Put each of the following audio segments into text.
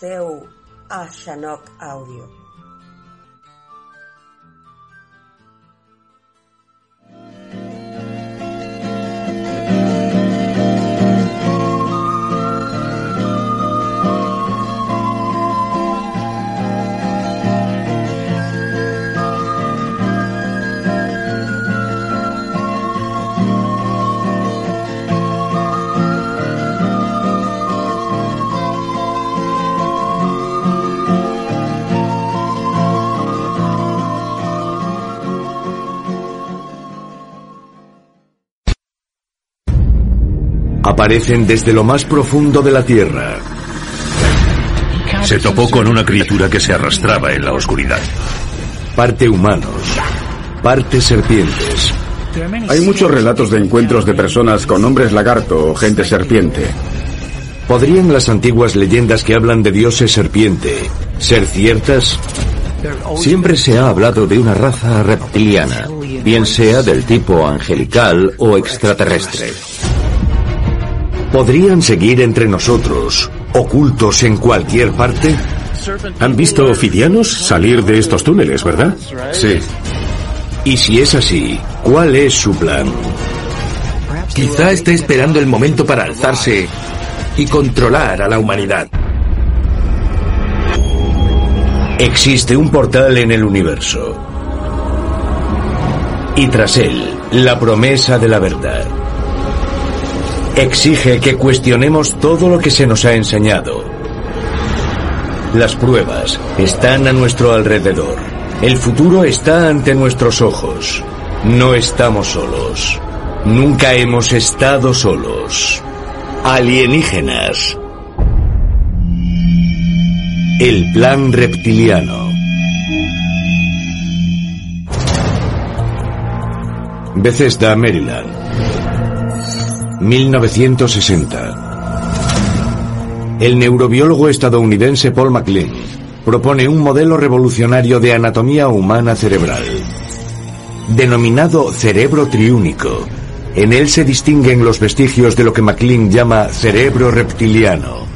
teu a Audio. Aparecen desde lo más profundo de la Tierra. Se topó con una criatura que se arrastraba en la oscuridad. Parte humanos, parte serpientes. Hay muchos relatos de encuentros de personas con hombres lagarto o gente serpiente. ¿Podrían las antiguas leyendas que hablan de dioses serpiente ser ciertas? Siempre se ha hablado de una raza reptiliana, bien sea del tipo angelical o extraterrestre. ¿Podrían seguir entre nosotros, ocultos en cualquier parte? Han visto ofidianos salir de estos túneles, ¿verdad? Sí. Y si es así, ¿cuál es su plan? Quizá esté esperando el momento para alzarse y controlar a la humanidad. Existe un portal en el universo. Y tras él, la promesa de la verdad. Exige que cuestionemos todo lo que se nos ha enseñado. Las pruebas están a nuestro alrededor. El futuro está ante nuestros ojos. No estamos solos. Nunca hemos estado solos. Alienígenas. El plan reptiliano. Bethesda, Maryland. 1960. El neurobiólogo estadounidense Paul MacLean propone un modelo revolucionario de anatomía humana cerebral, denominado cerebro triúnico. En él se distinguen los vestigios de lo que MacLean llama cerebro reptiliano.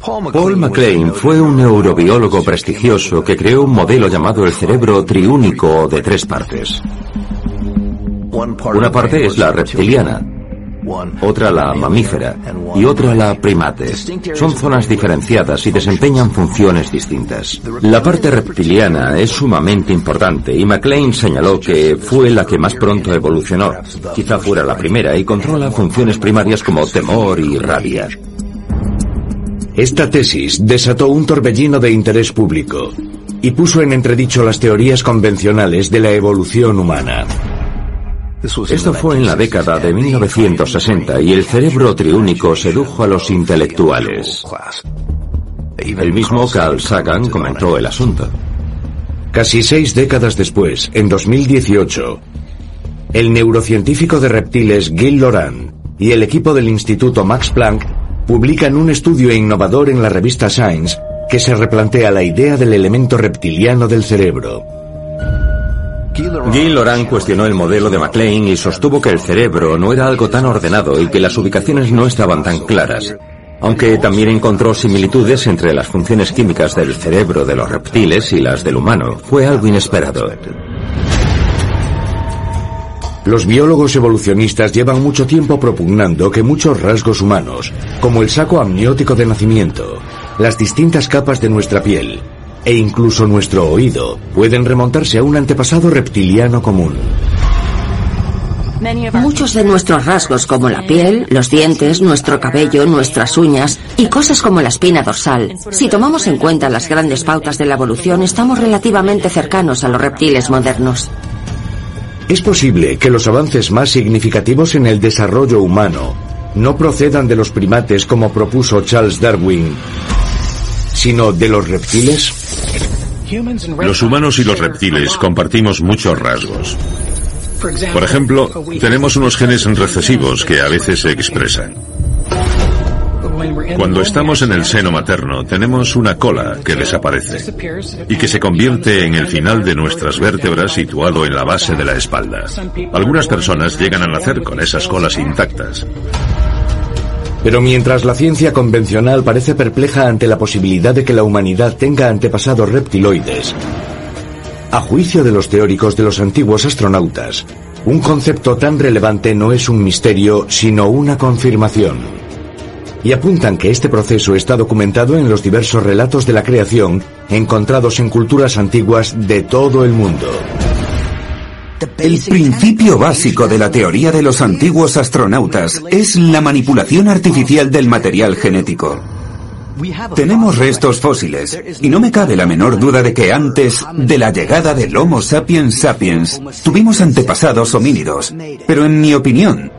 Paul MacLean fue un neurobiólogo prestigioso que creó un modelo llamado el cerebro triúnico de tres partes. Una parte es la reptiliana, otra la mamífera y otra la primate. Son zonas diferenciadas y desempeñan funciones distintas. La parte reptiliana es sumamente importante y MacLean señaló que fue la que más pronto evolucionó. Quizá fuera la primera y controla funciones primarias como temor y rabia. Esta tesis desató un torbellino de interés público y puso en entredicho las teorías convencionales de la evolución humana. Esto fue en la década de 1960 y el cerebro triúnico sedujo a los intelectuales. El mismo Carl Sagan comentó el asunto. Casi seis décadas después, en 2018, el neurocientífico de reptiles Gil Loran y el equipo del Instituto Max Planck publican un estudio innovador en la revista Science que se replantea la idea del elemento reptiliano del cerebro. Gil Loran cuestionó el modelo de MacLean y sostuvo que el cerebro no era algo tan ordenado y que las ubicaciones no estaban tan claras, aunque también encontró similitudes entre las funciones químicas del cerebro de los reptiles y las del humano. Fue algo inesperado. Los biólogos evolucionistas llevan mucho tiempo propugnando que muchos rasgos humanos, como el saco amniótico de nacimiento, las distintas capas de nuestra piel e incluso nuestro oído, pueden remontarse a un antepasado reptiliano común. Muchos de nuestros rasgos, como la piel, los dientes, nuestro cabello, nuestras uñas y cosas como la espina dorsal, si tomamos en cuenta las grandes pautas de la evolución, estamos relativamente cercanos a los reptiles modernos. Es posible que los avances más significativos en el desarrollo humano no procedan de los primates como propuso Charles Darwin, sino de los reptiles. Los humanos y los reptiles compartimos muchos rasgos. Por ejemplo, tenemos unos genes recesivos que a veces se expresan. Cuando estamos en el seno materno tenemos una cola que desaparece y que se convierte en el final de nuestras vértebras situado en la base de la espalda. Algunas personas llegan a nacer con esas colas intactas. Pero mientras la ciencia convencional parece perpleja ante la posibilidad de que la humanidad tenga antepasados reptiloides, a juicio de los teóricos de los antiguos astronautas, un concepto tan relevante no es un misterio, sino una confirmación. Y apuntan que este proceso está documentado en los diversos relatos de la creación encontrados en culturas antiguas de todo el mundo. El principio básico de la teoría de los antiguos astronautas es la manipulación artificial del material genético. Tenemos restos fósiles y no me cabe la menor duda de que antes de la llegada del Homo sapiens sapiens tuvimos antepasados homínidos. Pero en mi opinión,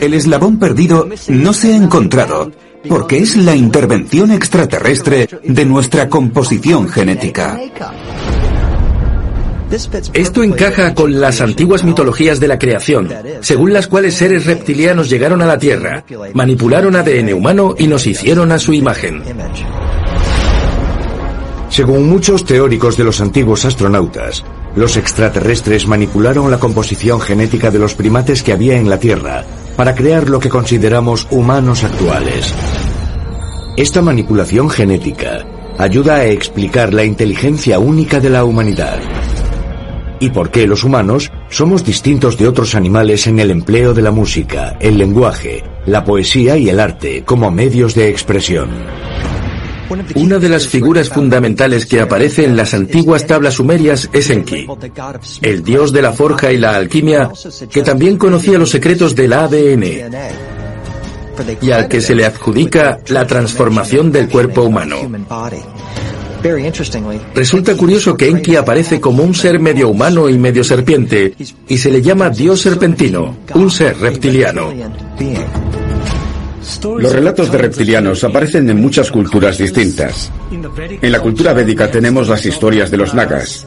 el eslabón perdido no se ha encontrado porque es la intervención extraterrestre de nuestra composición genética. Esto encaja con las antiguas mitologías de la creación, según las cuales seres reptilianos llegaron a la Tierra, manipularon ADN humano y nos hicieron a su imagen. Según muchos teóricos de los antiguos astronautas, los extraterrestres manipularon la composición genética de los primates que había en la Tierra para crear lo que consideramos humanos actuales. Esta manipulación genética ayuda a explicar la inteligencia única de la humanidad y por qué los humanos somos distintos de otros animales en el empleo de la música, el lenguaje, la poesía y el arte como medios de expresión. Una de las figuras fundamentales que aparece en las antiguas tablas sumerias es Enki, el dios de la forja y la alquimia, que también conocía los secretos del ADN y al que se le adjudica la transformación del cuerpo humano. Resulta curioso que Enki aparece como un ser medio humano y medio serpiente, y se le llama Dios serpentino, un ser reptiliano. Los relatos de reptilianos aparecen en muchas culturas distintas. En la cultura védica tenemos las historias de los nagas.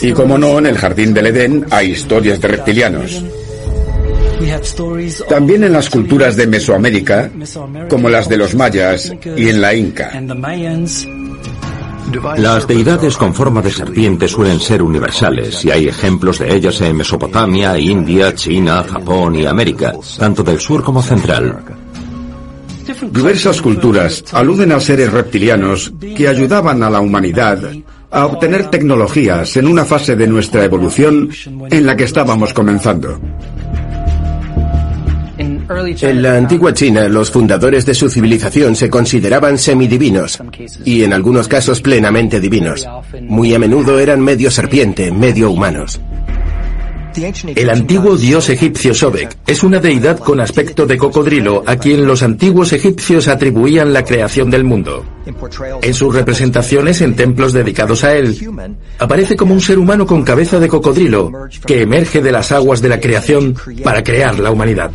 Y como no, en el jardín del Edén hay historias de reptilianos. También en las culturas de Mesoamérica, como las de los mayas y en la Inca. Las deidades con forma de serpiente suelen ser universales y hay ejemplos de ellas en Mesopotamia, India, China, Japón y América, tanto del sur como central. Diversas culturas aluden a seres reptilianos que ayudaban a la humanidad a obtener tecnologías en una fase de nuestra evolución en la que estábamos comenzando. En la antigua China, los fundadores de su civilización se consideraban semidivinos y en algunos casos plenamente divinos. Muy a menudo eran medio serpiente, medio humanos. El antiguo dios egipcio Sobek es una deidad con aspecto de cocodrilo a quien los antiguos egipcios atribuían la creación del mundo. En sus representaciones en templos dedicados a él, aparece como un ser humano con cabeza de cocodrilo que emerge de las aguas de la creación para crear la humanidad.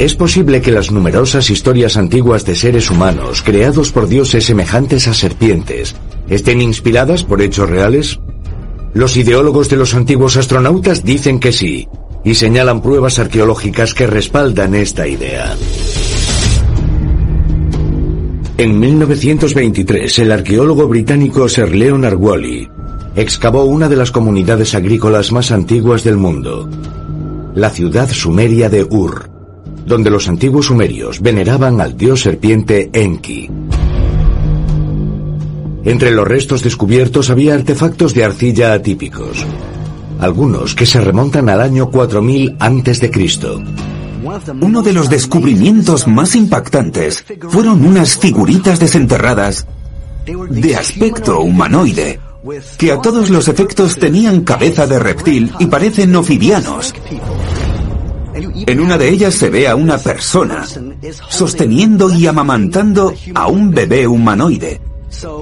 Es posible que las numerosas historias antiguas de seres humanos creados por dioses semejantes a serpientes estén inspiradas por hechos reales. Los ideólogos de los antiguos astronautas dicen que sí, y señalan pruebas arqueológicas que respaldan esta idea. En 1923, el arqueólogo británico Sir Leonard Woolley excavó una de las comunidades agrícolas más antiguas del mundo, la ciudad sumeria de Ur donde los antiguos sumerios veneraban al dios serpiente Enki. Entre los restos descubiertos había artefactos de arcilla atípicos, algunos que se remontan al año 4000 a.C. Uno de los descubrimientos más impactantes fueron unas figuritas desenterradas de aspecto humanoide, que a todos los efectos tenían cabeza de reptil y parecen ofidianos. En una de ellas se ve a una persona sosteniendo y amamantando a un bebé humanoide.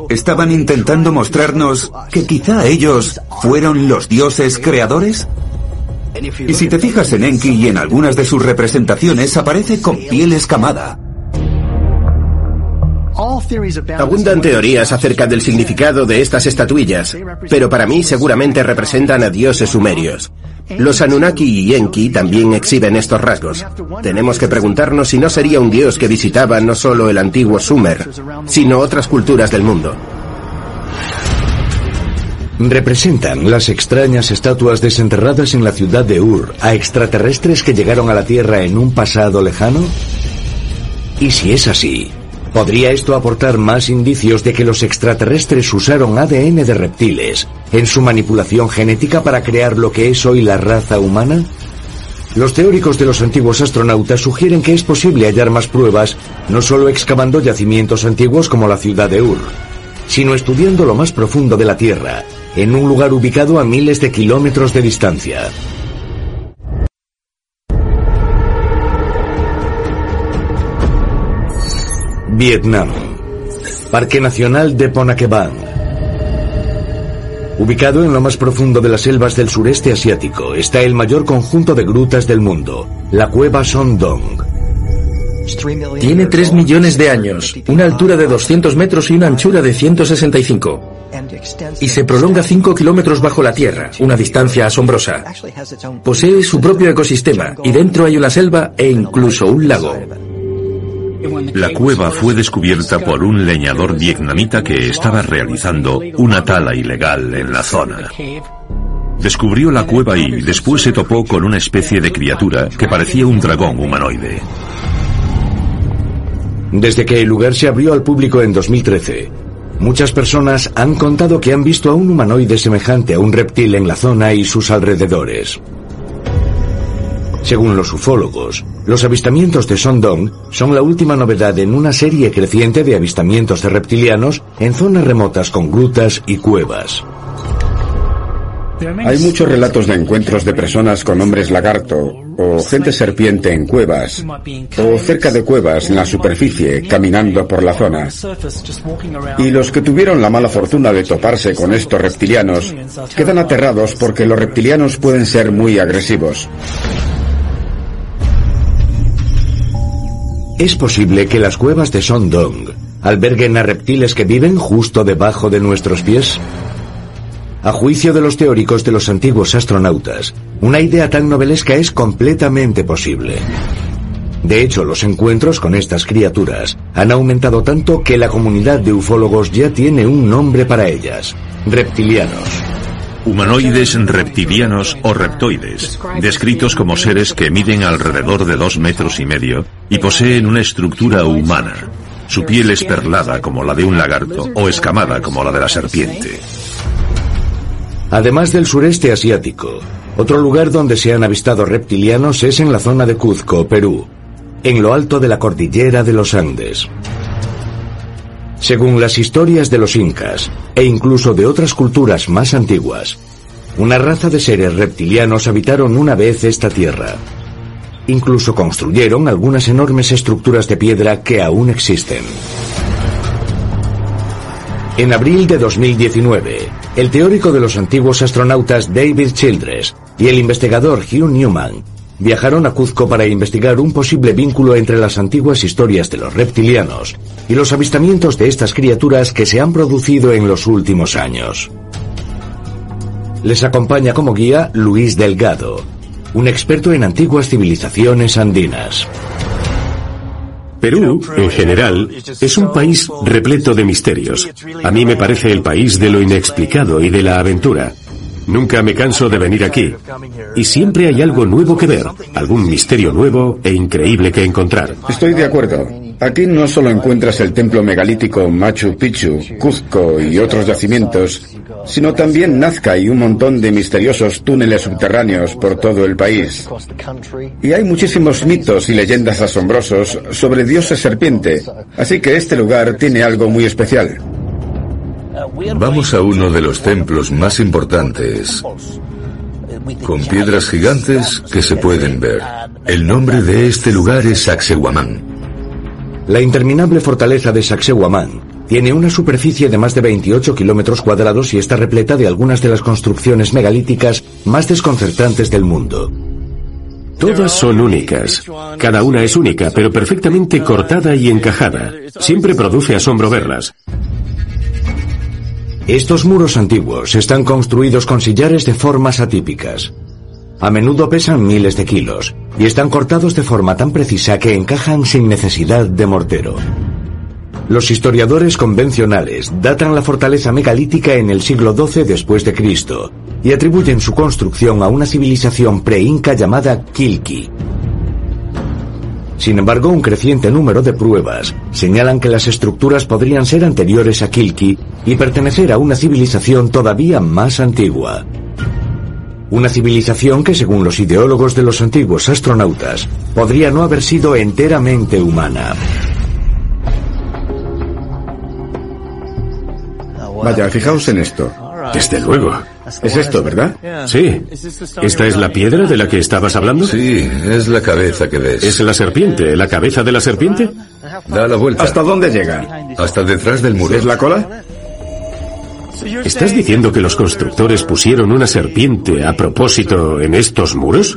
¿Estaban intentando mostrarnos que quizá ellos fueron los dioses creadores? Y si te fijas en Enki y en algunas de sus representaciones, aparece con piel escamada. Abundan teorías acerca del significado de estas estatuillas, pero para mí seguramente representan a dioses sumerios. Los Anunnaki y Enki también exhiben estos rasgos. Tenemos que preguntarnos si no sería un dios que visitaba no solo el antiguo Sumer, sino otras culturas del mundo. ¿Representan las extrañas estatuas desenterradas en la ciudad de Ur a extraterrestres que llegaron a la Tierra en un pasado lejano? Y si es así, ¿podría esto aportar más indicios de que los extraterrestres usaron ADN de reptiles en su manipulación genética para crear lo que es hoy la raza humana? Los teóricos de los antiguos astronautas sugieren que es posible hallar más pruebas no solo excavando yacimientos antiguos como la ciudad de Ur, sino estudiando lo más profundo de la Tierra en un lugar ubicado a miles de kilómetros de distancia. Vietnam. Parque Nacional de Ponaqueban. Ubicado en lo más profundo de las selvas del sureste asiático, está el mayor conjunto de grutas del mundo, la cueva Son Dong. Tiene 3 millones de años, una altura de 200 metros y una anchura de 165 y se prolonga 5 kilómetros bajo la tierra, una distancia asombrosa. Posee su propio ecosistema y dentro hay una selva e incluso un lago. La cueva fue descubierta por un leñador vietnamita que estaba realizando una tala ilegal en la zona. Descubrió la cueva y después se topó con una especie de criatura que parecía un dragón humanoide. Desde que el lugar se abrió al público en 2013, Muchas personas han contado que han visto a un humanoide semejante a un reptil en la zona y sus alrededores. Según los ufólogos, los avistamientos de Sondong son la última novedad en una serie creciente de avistamientos de reptilianos en zonas remotas con grutas y cuevas. Hay muchos relatos de encuentros de personas con hombres lagarto o gente serpiente en cuevas o cerca de cuevas en la superficie caminando por la zona. Y los que tuvieron la mala fortuna de toparse con estos reptilianos quedan aterrados porque los reptilianos pueden ser muy agresivos. Es posible que las cuevas de Sondong alberguen a reptiles que viven justo debajo de nuestros pies. A juicio de los teóricos de los antiguos astronautas, una idea tan novelesca es completamente posible. De hecho, los encuentros con estas criaturas han aumentado tanto que la comunidad de ufólogos ya tiene un nombre para ellas, reptilianos. Humanoides reptilianos o reptoides, descritos como seres que miden alrededor de dos metros y medio y poseen una estructura humana. Su piel es perlada como la de un lagarto o escamada como la de la serpiente. Además del sureste asiático, otro lugar donde se han avistado reptilianos es en la zona de Cuzco, Perú, en lo alto de la cordillera de los Andes. Según las historias de los incas, e incluso de otras culturas más antiguas, una raza de seres reptilianos habitaron una vez esta tierra. Incluso construyeron algunas enormes estructuras de piedra que aún existen. En abril de 2019, el teórico de los antiguos astronautas David Childress y el investigador Hugh Newman viajaron a Cuzco para investigar un posible vínculo entre las antiguas historias de los reptilianos y los avistamientos de estas criaturas que se han producido en los últimos años. Les acompaña como guía Luis Delgado, un experto en antiguas civilizaciones andinas. Perú, en general, es un país repleto de misterios. A mí me parece el país de lo inexplicado y de la aventura. Nunca me canso de venir aquí. Y siempre hay algo nuevo que ver, algún misterio nuevo e increíble que encontrar. Estoy de acuerdo. Aquí no solo encuentras el templo megalítico Machu Picchu, Cuzco y otros yacimientos, sino también Nazca y un montón de misteriosos túneles subterráneos por todo el país. Y hay muchísimos mitos y leyendas asombrosos sobre dioses serpiente, así que este lugar tiene algo muy especial. Vamos a uno de los templos más importantes, con piedras gigantes que se pueden ver. El nombre de este lugar es Sacsayhuamán. La interminable fortaleza de Sacsayhuamán tiene una superficie de más de 28 kilómetros cuadrados y está repleta de algunas de las construcciones megalíticas más desconcertantes del mundo. Todas son únicas. Cada una es única, pero perfectamente cortada y encajada. Siempre produce asombro verlas. Estos muros antiguos están construidos con sillares de formas atípicas. A menudo pesan miles de kilos y están cortados de forma tan precisa que encajan sin necesidad de mortero. Los historiadores convencionales datan la fortaleza megalítica en el siglo XII después de Cristo y atribuyen su construcción a una civilización pre-inca llamada Kilki. Sin embargo, un creciente número de pruebas señalan que las estructuras podrían ser anteriores a Kilki y pertenecer a una civilización todavía más antigua. Una civilización que, según los ideólogos de los antiguos astronautas, podría no haber sido enteramente humana. Vaya, fijaos en esto. Desde luego. Es esto, ¿verdad? Sí. ¿Esta es la piedra de la que estabas hablando? Sí, es la cabeza que ves. ¿Es la serpiente? ¿La cabeza de la serpiente? Da la vuelta. ¿Hasta dónde llega? Hasta detrás del muro. ¿Es la cola? ¿Estás diciendo que los constructores pusieron una serpiente a propósito en estos muros?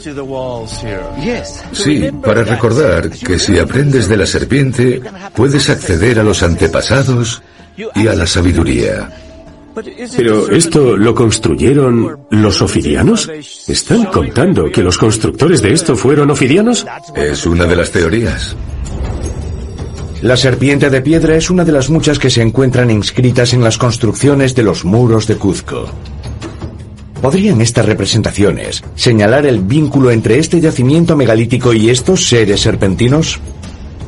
Sí, para recordar que si aprendes de la serpiente, puedes acceder a los antepasados y a la sabiduría. Pero esto lo construyeron los ofidianos? ¿Están contando que los constructores de esto fueron ofidianos? Es una de las teorías. La serpiente de piedra es una de las muchas que se encuentran inscritas en las construcciones de los muros de Cuzco. ¿Podrían estas representaciones señalar el vínculo entre este yacimiento megalítico y estos seres serpentinos?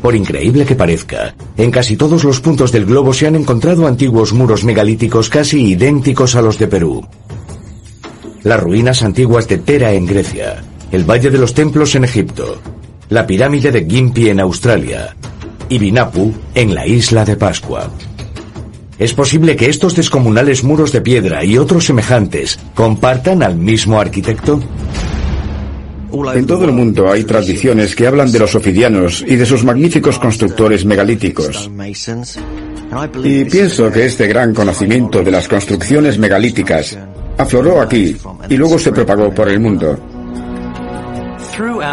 Por increíble que parezca, en casi todos los puntos del globo se han encontrado antiguos muros megalíticos casi idénticos a los de Perú. Las ruinas antiguas de Tera en Grecia, el Valle de los Templos en Egipto, la pirámide de Gympie en Australia y Binapu en la isla de Pascua. Es posible que estos descomunales muros de piedra y otros semejantes compartan al mismo arquitecto. En todo el mundo hay tradiciones que hablan de los ofidianos y de sus magníficos constructores megalíticos. Y pienso que este gran conocimiento de las construcciones megalíticas afloró aquí y luego se propagó por el mundo.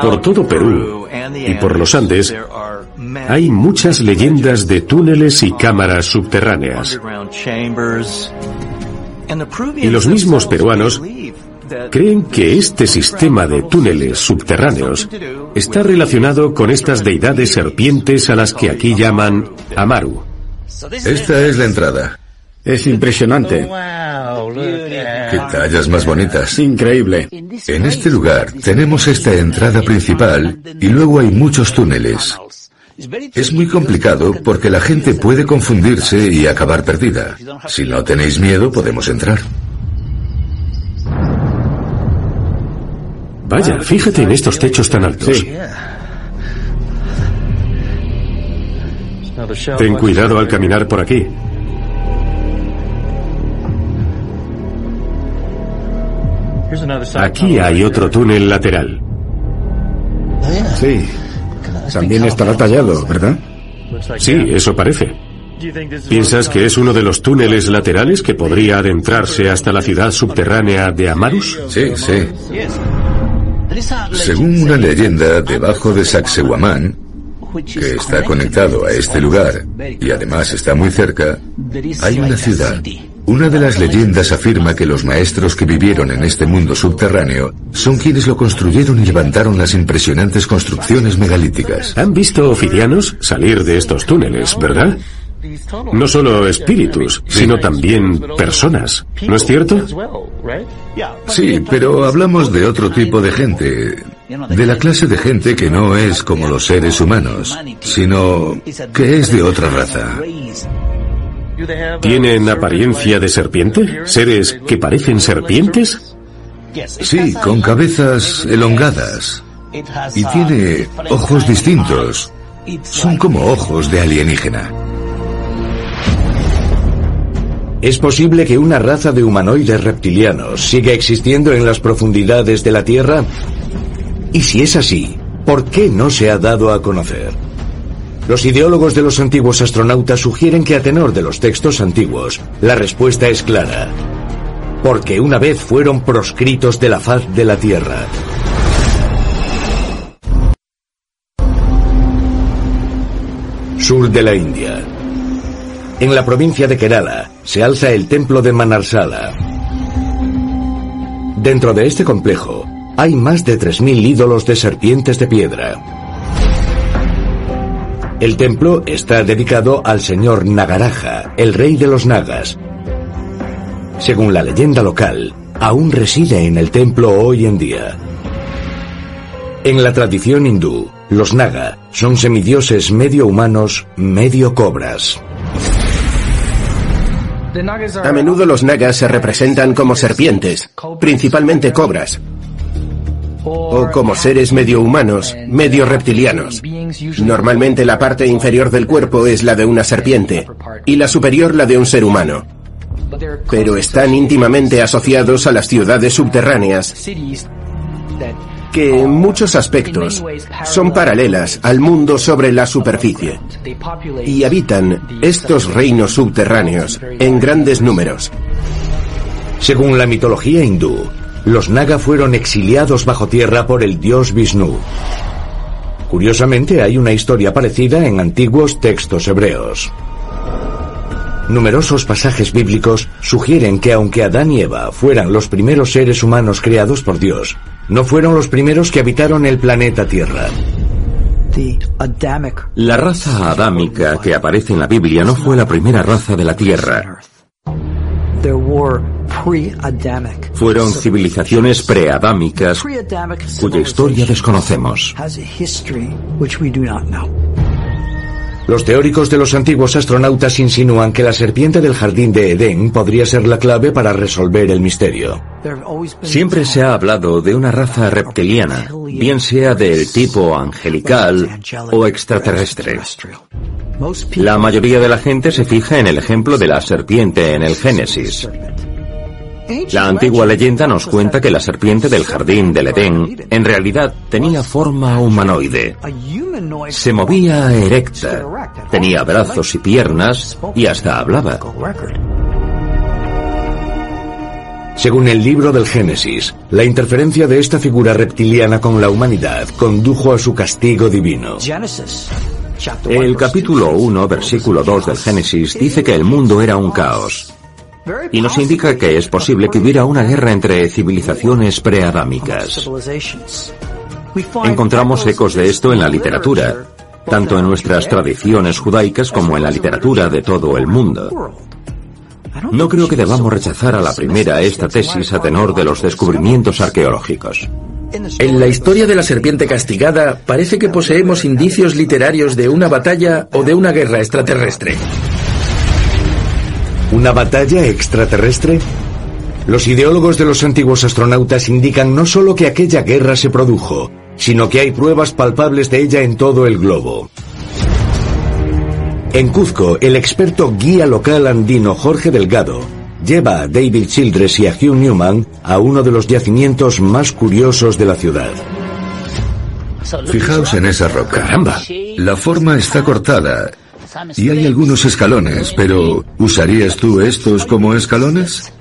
Por todo Perú y por los Andes hay muchas leyendas de túneles y cámaras subterráneas. Y los mismos peruanos creen que este sistema de túneles subterráneos está relacionado con estas deidades serpientes a las que aquí llaman Amaru. Esta es la entrada. Es impresionante. Qué tallas más bonitas. Increíble. En este lugar tenemos esta entrada principal y luego hay muchos túneles. Es muy complicado porque la gente puede confundirse y acabar perdida. Si no tenéis miedo, podemos entrar. Vaya, fíjate en estos techos tan altos. Sí. Ten cuidado al caminar por aquí. Aquí hay otro túnel lateral. Sí. También estará tallado, ¿verdad? Sí, eso parece. ¿Piensas que es uno de los túneles laterales que podría adentrarse hasta la ciudad subterránea de Amarus? Sí, sí. Según una leyenda, debajo de Sacsayhuamán, que está conectado a este lugar y además está muy cerca, hay una ciudad. Una de las leyendas afirma que los maestros que vivieron en este mundo subterráneo son quienes lo construyeron y levantaron las impresionantes construcciones megalíticas. Han visto ofidianos salir de estos túneles, ¿verdad? No solo espíritus, sino también personas, ¿no es cierto? Sí, pero hablamos de otro tipo de gente, de la clase de gente que no es como los seres humanos, sino que es de otra raza. ¿Tienen apariencia de serpiente? ¿Seres que parecen serpientes? Sí, con cabezas elongadas. Y tiene ojos distintos. Son como ojos de alienígena. ¿Es posible que una raza de humanoides reptilianos siga existiendo en las profundidades de la Tierra? Y si es así, ¿por qué no se ha dado a conocer? Los ideólogos de los antiguos astronautas sugieren que a tenor de los textos antiguos, la respuesta es clara. Porque una vez fueron proscritos de la faz de la Tierra. Sur de la India. En la provincia de Kerala se alza el templo de Manarsala. Dentro de este complejo hay más de 3.000 ídolos de serpientes de piedra. El templo está dedicado al señor Nagaraja, el rey de los Nagas. Según la leyenda local, aún reside en el templo hoy en día. En la tradición hindú, los Naga son semidioses medio humanos, medio cobras. A menudo los nagas se representan como serpientes, principalmente cobras, o como seres medio humanos, medio reptilianos. Normalmente la parte inferior del cuerpo es la de una serpiente y la superior la de un ser humano. Pero están íntimamente asociados a las ciudades subterráneas que en muchos aspectos son paralelas al mundo sobre la superficie y habitan estos reinos subterráneos en grandes números. Según la mitología hindú, los Naga fueron exiliados bajo tierra por el dios Vishnu. Curiosamente, hay una historia parecida en antiguos textos hebreos. Numerosos pasajes bíblicos sugieren que aunque Adán y Eva fueran los primeros seres humanos creados por Dios, no fueron los primeros que habitaron el planeta Tierra. La raza adámica que aparece en la Biblia no fue la primera raza de la Tierra. Fueron civilizaciones preadámicas cuya historia desconocemos. Los teóricos de los antiguos astronautas insinúan que la serpiente del jardín de Edén podría ser la clave para resolver el misterio. Siempre se ha hablado de una raza reptiliana, bien sea del tipo angelical o extraterrestre. La mayoría de la gente se fija en el ejemplo de la serpiente en el Génesis. La antigua leyenda nos cuenta que la serpiente del jardín del Edén en realidad tenía forma humanoide. Se movía erecta, tenía brazos y piernas y hasta hablaba. Según el libro del Génesis, la interferencia de esta figura reptiliana con la humanidad condujo a su castigo divino. El capítulo 1, versículo 2 del Génesis dice que el mundo era un caos y nos indica que es posible que hubiera una guerra entre civilizaciones preadámicas. Encontramos ecos de esto en la literatura, tanto en nuestras tradiciones judaicas como en la literatura de todo el mundo. No creo que debamos rechazar a la primera esta tesis a tenor de los descubrimientos arqueológicos. En la historia de la serpiente castigada parece que poseemos indicios literarios de una batalla o de una guerra extraterrestre. ¿Una batalla extraterrestre? Los ideólogos de los antiguos astronautas indican no solo que aquella guerra se produjo, sino que hay pruebas palpables de ella en todo el globo. En Cuzco, el experto guía local andino Jorge Delgado lleva a David Childress y a Hugh Newman a uno de los yacimientos más curiosos de la ciudad. Fijaos en esa roca. Caramba. La forma está cortada y hay algunos escalones, pero ¿usarías tú estos como escalones?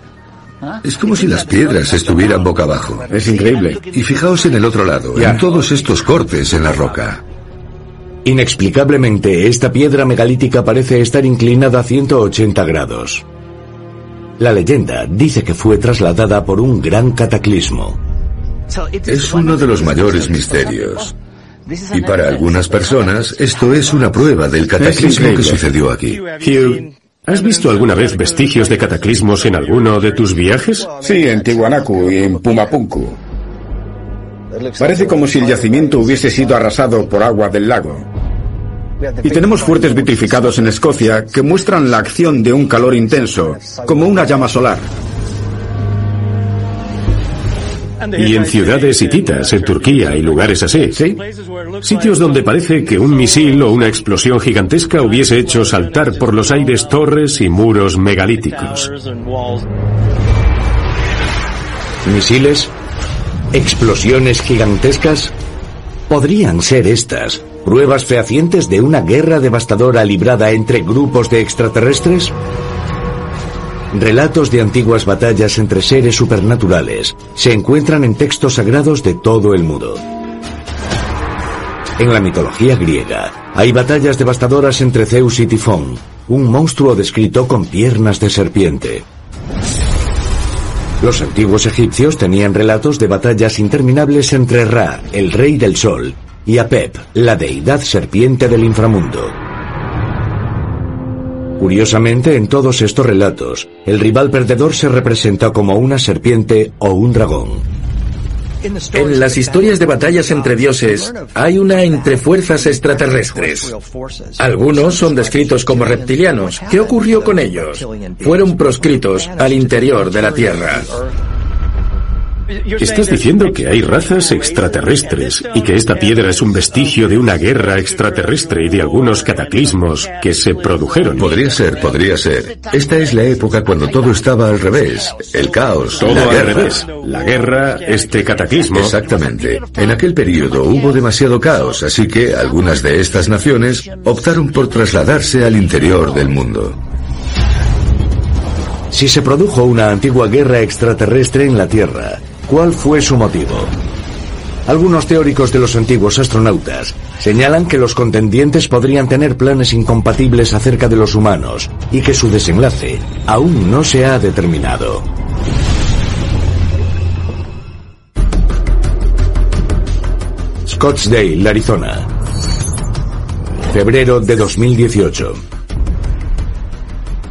Es como si las piedras estuvieran boca abajo. Es increíble. Y fijaos en el otro lado, en todos estos cortes en la roca. Inexplicablemente, esta piedra megalítica parece estar inclinada a 180 grados. La leyenda dice que fue trasladada por un gran cataclismo. Es uno de los mayores misterios. Y para algunas personas esto es una prueba del cataclismo que sucedió aquí. Hugh, ¿has visto alguna vez vestigios de cataclismos en alguno de tus viajes? Sí, en Tiwanaku y en Pumapunku. Parece como si el yacimiento hubiese sido arrasado por agua del lago. Y tenemos fuertes vitrificados en Escocia que muestran la acción de un calor intenso, como una llama solar. Y en ciudades hititas, en Turquía y lugares así. ¿Sí? Sitios donde parece que un misil o una explosión gigantesca hubiese hecho saltar por los aires torres y muros megalíticos. ¿Misiles? ¿Explosiones gigantescas? ¿Podrían ser estas pruebas fehacientes de una guerra devastadora librada entre grupos de extraterrestres? Relatos de antiguas batallas entre seres supernaturales se encuentran en textos sagrados de todo el mundo. En la mitología griega hay batallas devastadoras entre Zeus y Tifón, un monstruo descrito con piernas de serpiente. Los antiguos egipcios tenían relatos de batallas interminables entre Ra, el rey del sol, y Apep, la deidad serpiente del inframundo. Curiosamente, en todos estos relatos, el rival perdedor se representa como una serpiente o un dragón. En las historias de batallas entre dioses hay una entre fuerzas extraterrestres. Algunos son descritos como reptilianos. ¿Qué ocurrió con ellos? Fueron proscritos al interior de la Tierra. Estás diciendo que hay razas extraterrestres y que esta piedra es un vestigio de una guerra extraterrestre y de algunos cataclismos que se produjeron. Podría ser, podría ser. Esta es la época cuando todo estaba al revés. El caos, Todo la al guerra. revés. La guerra, este cataclismo. Exactamente. En aquel periodo hubo demasiado caos, así que algunas de estas naciones optaron por trasladarse al interior del mundo. Si se produjo una antigua guerra extraterrestre en la Tierra, ¿cuál fue su motivo? Algunos teóricos de los antiguos astronautas señalan que los contendientes podrían tener planes incompatibles acerca de los humanos y que su desenlace aún no se ha determinado. Scottsdale, Arizona. Febrero de 2018.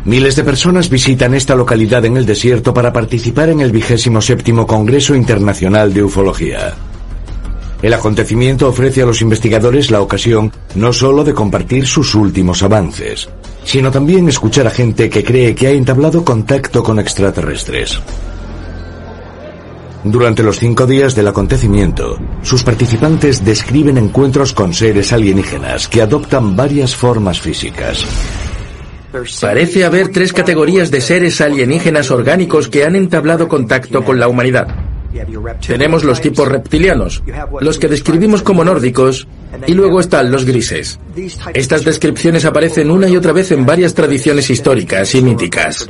Miles de personas visitan esta localidad en el desierto para participar en el vigésimo séptimo Congreso Internacional de Ufología. El acontecimiento ofrece a los investigadores la ocasión no solo de compartir sus últimos avances, sino también escuchar a gente que cree que ha entablado contacto con extraterrestres. Durante los cinco días del acontecimiento, sus participantes describen encuentros con seres alienígenas que adoptan varias formas físicas. Parece haber tres categorías de seres alienígenas orgánicos que han entablado contacto con la humanidad. Tenemos los tipos reptilianos, los que describimos como nórdicos, y luego están los grises. Estas descripciones aparecen una y otra vez en varias tradiciones históricas y míticas.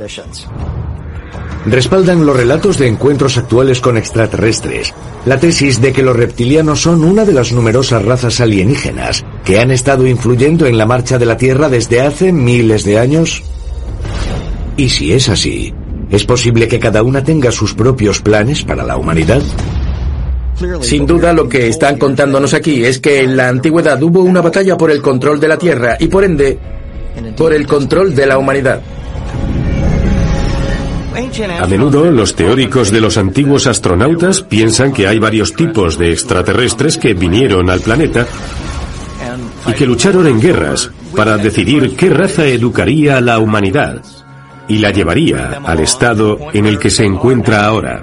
Respaldan los relatos de encuentros actuales con extraterrestres, la tesis de que los reptilianos son una de las numerosas razas alienígenas que han estado influyendo en la marcha de la Tierra desde hace miles de años. Y si es así, ¿es posible que cada una tenga sus propios planes para la humanidad? Sin duda lo que están contándonos aquí es que en la antigüedad hubo una batalla por el control de la Tierra y por ende por el control de la humanidad. A menudo los teóricos de los antiguos astronautas piensan que hay varios tipos de extraterrestres que vinieron al planeta y que lucharon en guerras para decidir qué raza educaría a la humanidad y la llevaría al estado en el que se encuentra ahora.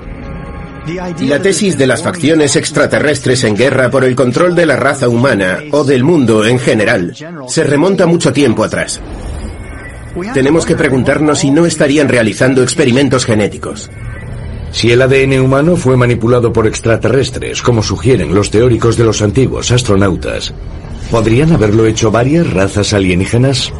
La tesis de las facciones extraterrestres en guerra por el control de la raza humana o del mundo en general se remonta mucho tiempo atrás. Tenemos que preguntarnos si no estarían realizando experimentos genéticos. Si el ADN humano fue manipulado por extraterrestres, como sugieren los teóricos de los antiguos astronautas, ¿podrían haberlo hecho varias razas alienígenas?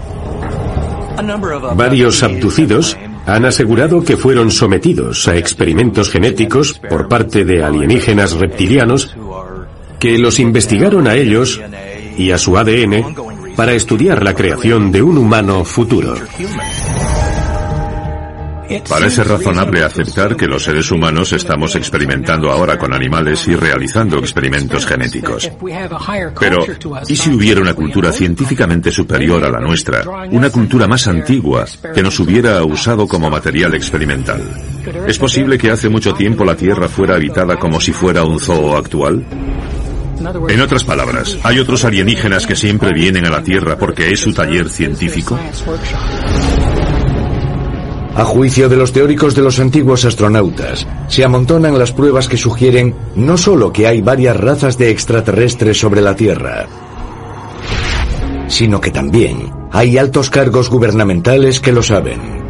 Varios abducidos han asegurado que fueron sometidos a experimentos genéticos por parte de alienígenas reptilianos que los investigaron a ellos y a su ADN para estudiar la creación de un humano futuro. Parece razonable aceptar que los seres humanos estamos experimentando ahora con animales y realizando experimentos genéticos. Pero, ¿y si hubiera una cultura científicamente superior a la nuestra, una cultura más antigua, que nos hubiera usado como material experimental? ¿Es posible que hace mucho tiempo la Tierra fuera habitada como si fuera un zoo actual? En otras palabras, ¿hay otros alienígenas que siempre vienen a la Tierra porque es su taller científico? A juicio de los teóricos de los antiguos astronautas, se amontonan las pruebas que sugieren no solo que hay varias razas de extraterrestres sobre la Tierra, sino que también hay altos cargos gubernamentales que lo saben.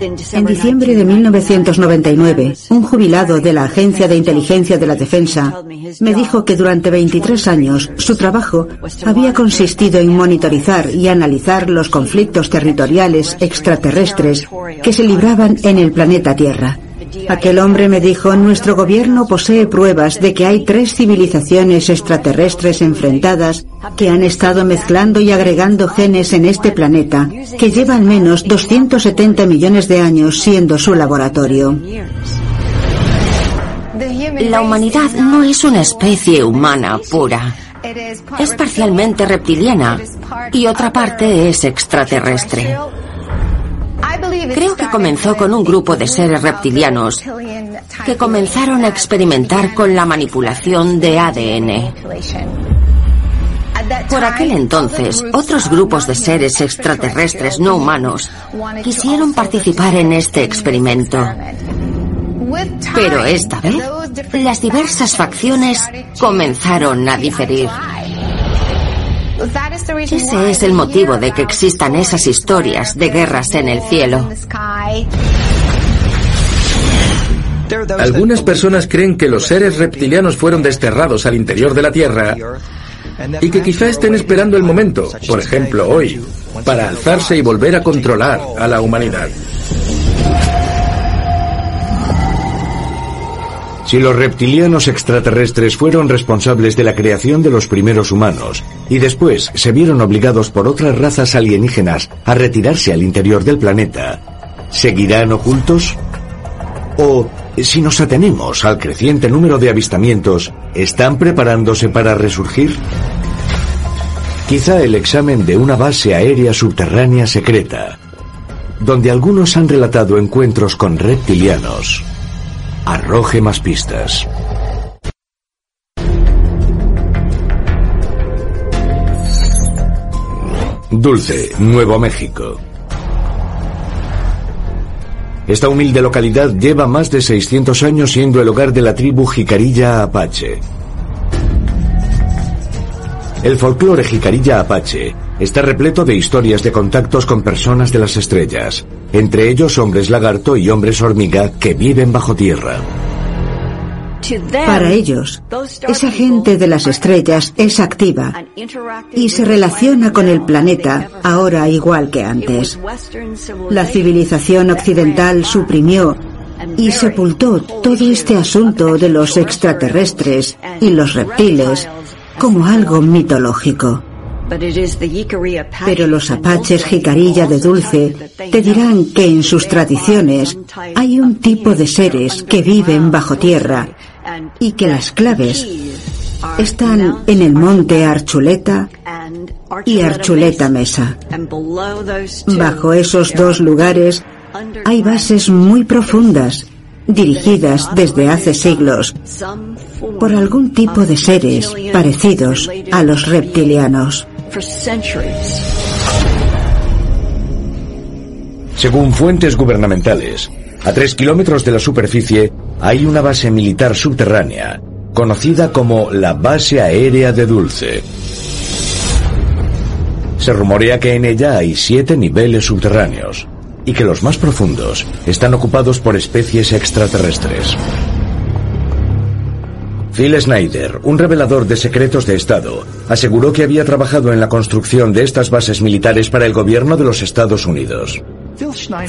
En diciembre de 1999, un jubilado de la Agencia de Inteligencia de la Defensa me dijo que durante 23 años su trabajo había consistido en monitorizar y analizar los conflictos territoriales extraterrestres que se libraban en el planeta Tierra. Aquel hombre me dijo, nuestro gobierno posee pruebas de que hay tres civilizaciones extraterrestres enfrentadas que han estado mezclando y agregando genes en este planeta, que lleva al menos 270 millones de años siendo su laboratorio. La humanidad no es una especie humana pura. es parcialmente reptiliana y otra parte es extraterrestre. Creo que comenzó con un grupo de seres reptilianos que comenzaron a experimentar con la manipulación de ADN. Por aquel entonces, otros grupos de seres extraterrestres no humanos quisieron participar en este experimento. Pero esta vez, las diversas facciones comenzaron a diferir. Ese es el motivo de que existan esas historias de guerras en el cielo. Algunas personas creen que los seres reptilianos fueron desterrados al interior de la Tierra y que quizá estén esperando el momento, por ejemplo hoy, para alzarse y volver a controlar a la humanidad. Si los reptilianos extraterrestres fueron responsables de la creación de los primeros humanos y después se vieron obligados por otras razas alienígenas a retirarse al interior del planeta, ¿seguirán ocultos? ¿O, si nos atenemos al creciente número de avistamientos, están preparándose para resurgir? Quizá el examen de una base aérea subterránea secreta, donde algunos han relatado encuentros con reptilianos, arroje más pistas. Dulce, Nuevo México. Esta humilde localidad lleva más de 600 años siendo el hogar de la tribu Jicarilla Apache. El folclore Jicarilla Apache está repleto de historias de contactos con personas de las estrellas, entre ellos hombres lagarto y hombres hormiga que viven bajo tierra. Para ellos, esa gente de las estrellas es activa y se relaciona con el planeta ahora igual que antes. La civilización occidental suprimió y sepultó todo este asunto de los extraterrestres y los reptiles como algo mitológico. Pero los apaches jicarilla de dulce te dirán que en sus tradiciones hay un tipo de seres que viven bajo tierra y que las claves están en el monte Archuleta y Archuleta Mesa. Bajo esos dos lugares hay bases muy profundas, dirigidas desde hace siglos por algún tipo de seres parecidos a los reptilianos. Según fuentes gubernamentales, a tres kilómetros de la superficie hay una base militar subterránea, conocida como la Base Aérea de Dulce. Se rumorea que en ella hay siete niveles subterráneos y que los más profundos están ocupados por especies extraterrestres. Phil Snyder, un revelador de secretos de Estado, aseguró que había trabajado en la construcción de estas bases militares para el gobierno de los Estados Unidos.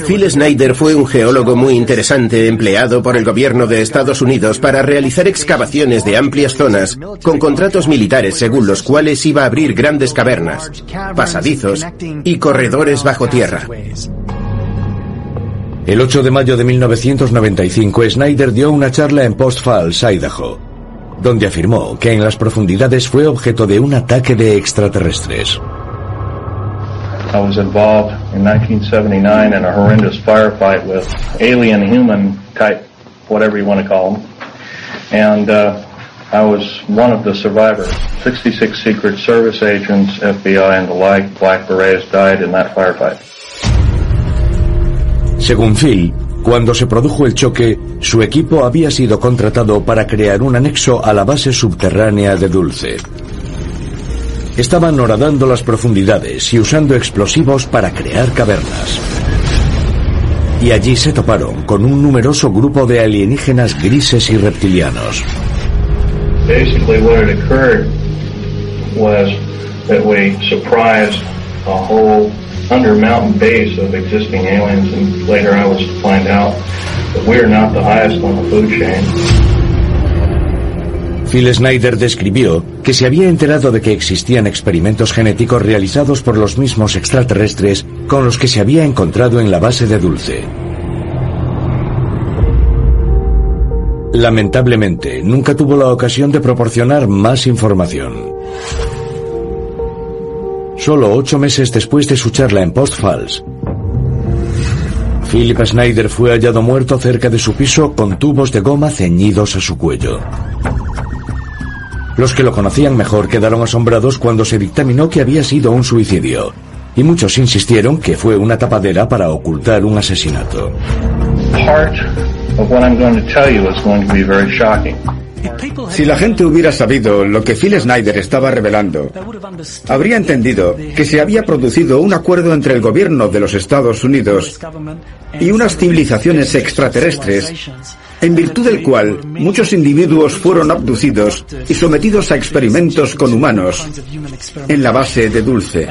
Phil Snyder fue un geólogo muy interesante empleado por el gobierno de Estados Unidos para realizar excavaciones de amplias zonas con contratos militares según los cuales iba a abrir grandes cavernas, pasadizos y corredores bajo tierra. El 8 de mayo de 1995, Snyder dio una charla en Post Falls, Idaho, donde afirmó que en las profundidades fue objeto de un ataque de extraterrestres. I was involved in 1979 in a horrendous firefight with alien human type, whatever you want to call them. And uh, I was one of the survivors. 66 Secret Service agents, FBI and the like, Black Berets died in that firefight. Según Phil, cuando se produjo el choque, su equipo había sido contratado para crear un anexo a la base subterránea de Dulce. Estaban horadando las profundidades y usando explosivos para crear cavernas. Y allí se toparon con un numeroso grupo de alienígenas grises y reptilianos. Basically what had occurred was that we surprised a whole under mountain base of existing aliens and later I was to find out that we are not the highest on the food chain. Phil Snyder describió que se había enterado de que existían experimentos genéticos realizados por los mismos extraterrestres con los que se había encontrado en la base de Dulce. Lamentablemente, nunca tuvo la ocasión de proporcionar más información. Solo ocho meses después de su charla en Post Falls, Philip Snyder fue hallado muerto cerca de su piso con tubos de goma ceñidos a su cuello. Los que lo conocían mejor quedaron asombrados cuando se dictaminó que había sido un suicidio, y muchos insistieron que fue una tapadera para ocultar un asesinato. Si la gente hubiera sabido lo que Phil Snyder estaba revelando, habría entendido que se había producido un acuerdo entre el gobierno de los Estados Unidos y unas civilizaciones extraterrestres en virtud del cual muchos individuos fueron abducidos y sometidos a experimentos con humanos en la base de Dulce.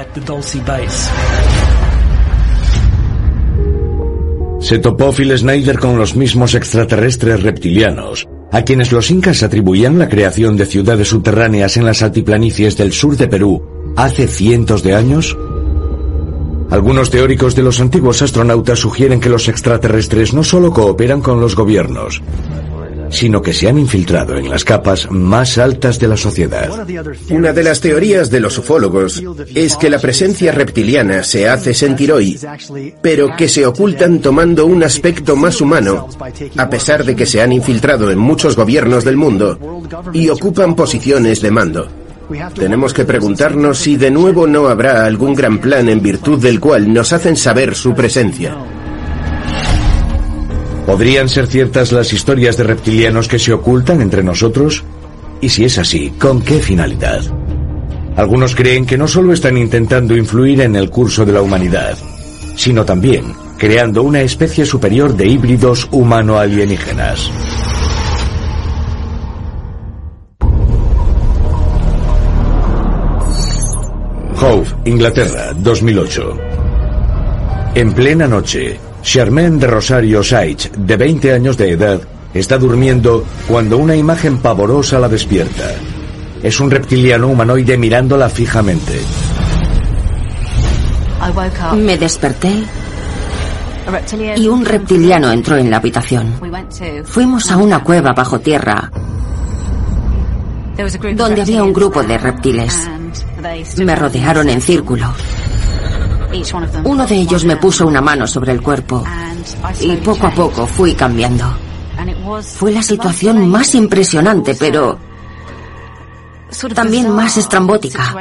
Se topó Phil Snyder con los mismos extraterrestres reptilianos, a quienes los incas atribuían la creación de ciudades subterráneas en las altiplanicies del sur de Perú hace cientos de años? Algunos teóricos de los antiguos astronautas sugieren que los extraterrestres no solo cooperan con los gobiernos, sino que se han infiltrado en las capas más altas de la sociedad. Una de las teorías de los ufólogos es que la presencia reptiliana se hace sentir hoy, pero que se ocultan tomando un aspecto más humano, a pesar de que se han infiltrado en muchos gobiernos del mundo y ocupan posiciones de mando. Tenemos que preguntarnos si de nuevo no habrá algún gran plan en virtud del cual nos hacen saber su presencia. ¿Podrían ser ciertas las historias de reptilianos que se ocultan entre nosotros? Y si es así, ¿con qué finalidad? Algunos creen que no solo están intentando influir en el curso de la humanidad, sino también creando una especie superior de híbridos humano-alienígenas. Hove, Inglaterra, 2008. En plena noche, Charmaine de Rosario Saich, de 20 años de edad, está durmiendo cuando una imagen pavorosa la despierta. Es un reptiliano humanoide mirándola fijamente. Me desperté y un reptiliano entró en la habitación. Fuimos a una cueva bajo tierra donde había un grupo de reptiles. Me rodearon en círculo. Uno de ellos me puso una mano sobre el cuerpo y poco a poco fui cambiando. Fue la situación más impresionante, pero también más estrambótica.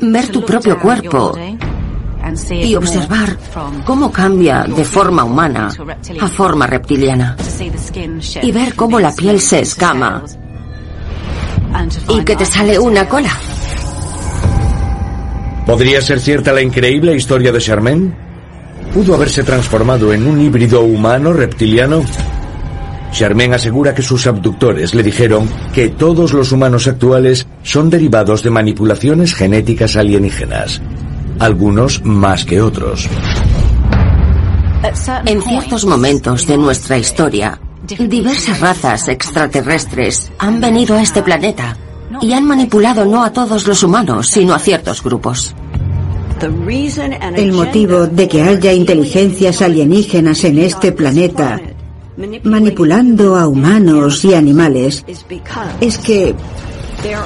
Ver tu propio cuerpo y observar cómo cambia de forma humana a forma reptiliana. Y ver cómo la piel se escama y que te sale una cola. ¿Podría ser cierta la increíble historia de Charmaine? ¿Pudo haberse transformado en un híbrido humano-reptiliano? Charmaine asegura que sus abductores le dijeron que todos los humanos actuales son derivados de manipulaciones genéticas alienígenas, algunos más que otros. En ciertos momentos de nuestra historia, diversas razas extraterrestres han venido a este planeta y han manipulado no a todos los humanos, sino a ciertos grupos. El motivo de que haya inteligencias alienígenas en este planeta manipulando a humanos y animales es que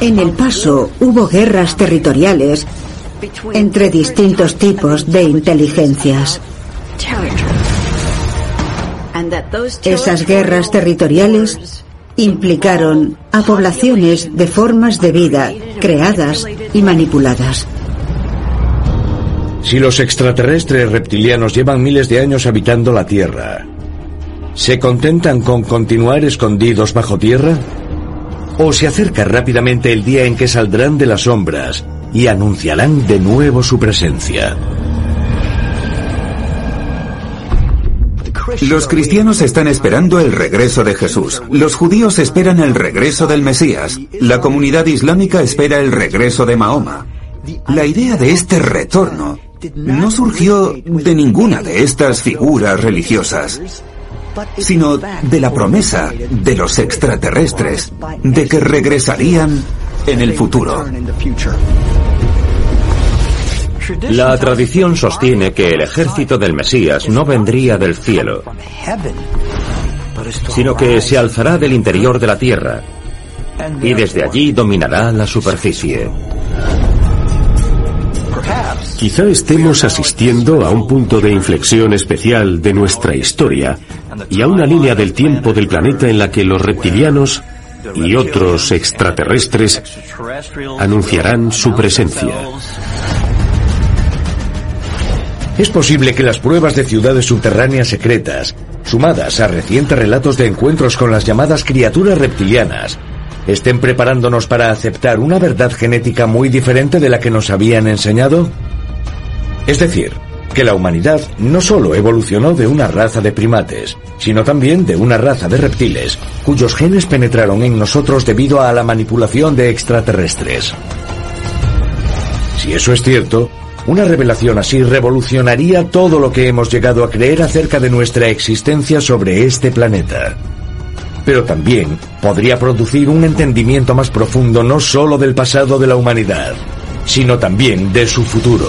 en el paso hubo guerras territoriales entre distintos tipos de inteligencias. Esas guerras territoriales implicaron a poblaciones de formas de vida creadas y manipuladas. Si los extraterrestres reptilianos llevan miles de años habitando la Tierra, ¿se contentan con continuar escondidos bajo tierra? ¿O se acerca rápidamente el día en que saldrán de las sombras y anunciarán de nuevo su presencia? Los cristianos están esperando el regreso de Jesús. Los judíos esperan el regreso del Mesías. La comunidad islámica espera el regreso de Mahoma. La idea de este retorno no surgió de ninguna de estas figuras religiosas, sino de la promesa de los extraterrestres de que regresarían en el futuro. La tradición sostiene que el ejército del Mesías no vendría del cielo, sino que se alzará del interior de la Tierra y desde allí dominará la superficie. Quizá estemos asistiendo a un punto de inflexión especial de nuestra historia y a una línea del tiempo del planeta en la que los reptilianos y otros extraterrestres anunciarán su presencia. Es posible que las pruebas de ciudades subterráneas secretas, sumadas a recientes relatos de encuentros con las llamadas criaturas reptilianas, estén preparándonos para aceptar una verdad genética muy diferente de la que nos habían enseñado? Es decir, que la humanidad no solo evolucionó de una raza de primates, sino también de una raza de reptiles, cuyos genes penetraron en nosotros debido a la manipulación de extraterrestres. Si eso es cierto, una revelación así revolucionaría todo lo que hemos llegado a creer acerca de nuestra existencia sobre este planeta. Pero también podría producir un entendimiento más profundo no solo del pasado de la humanidad, sino también de su futuro.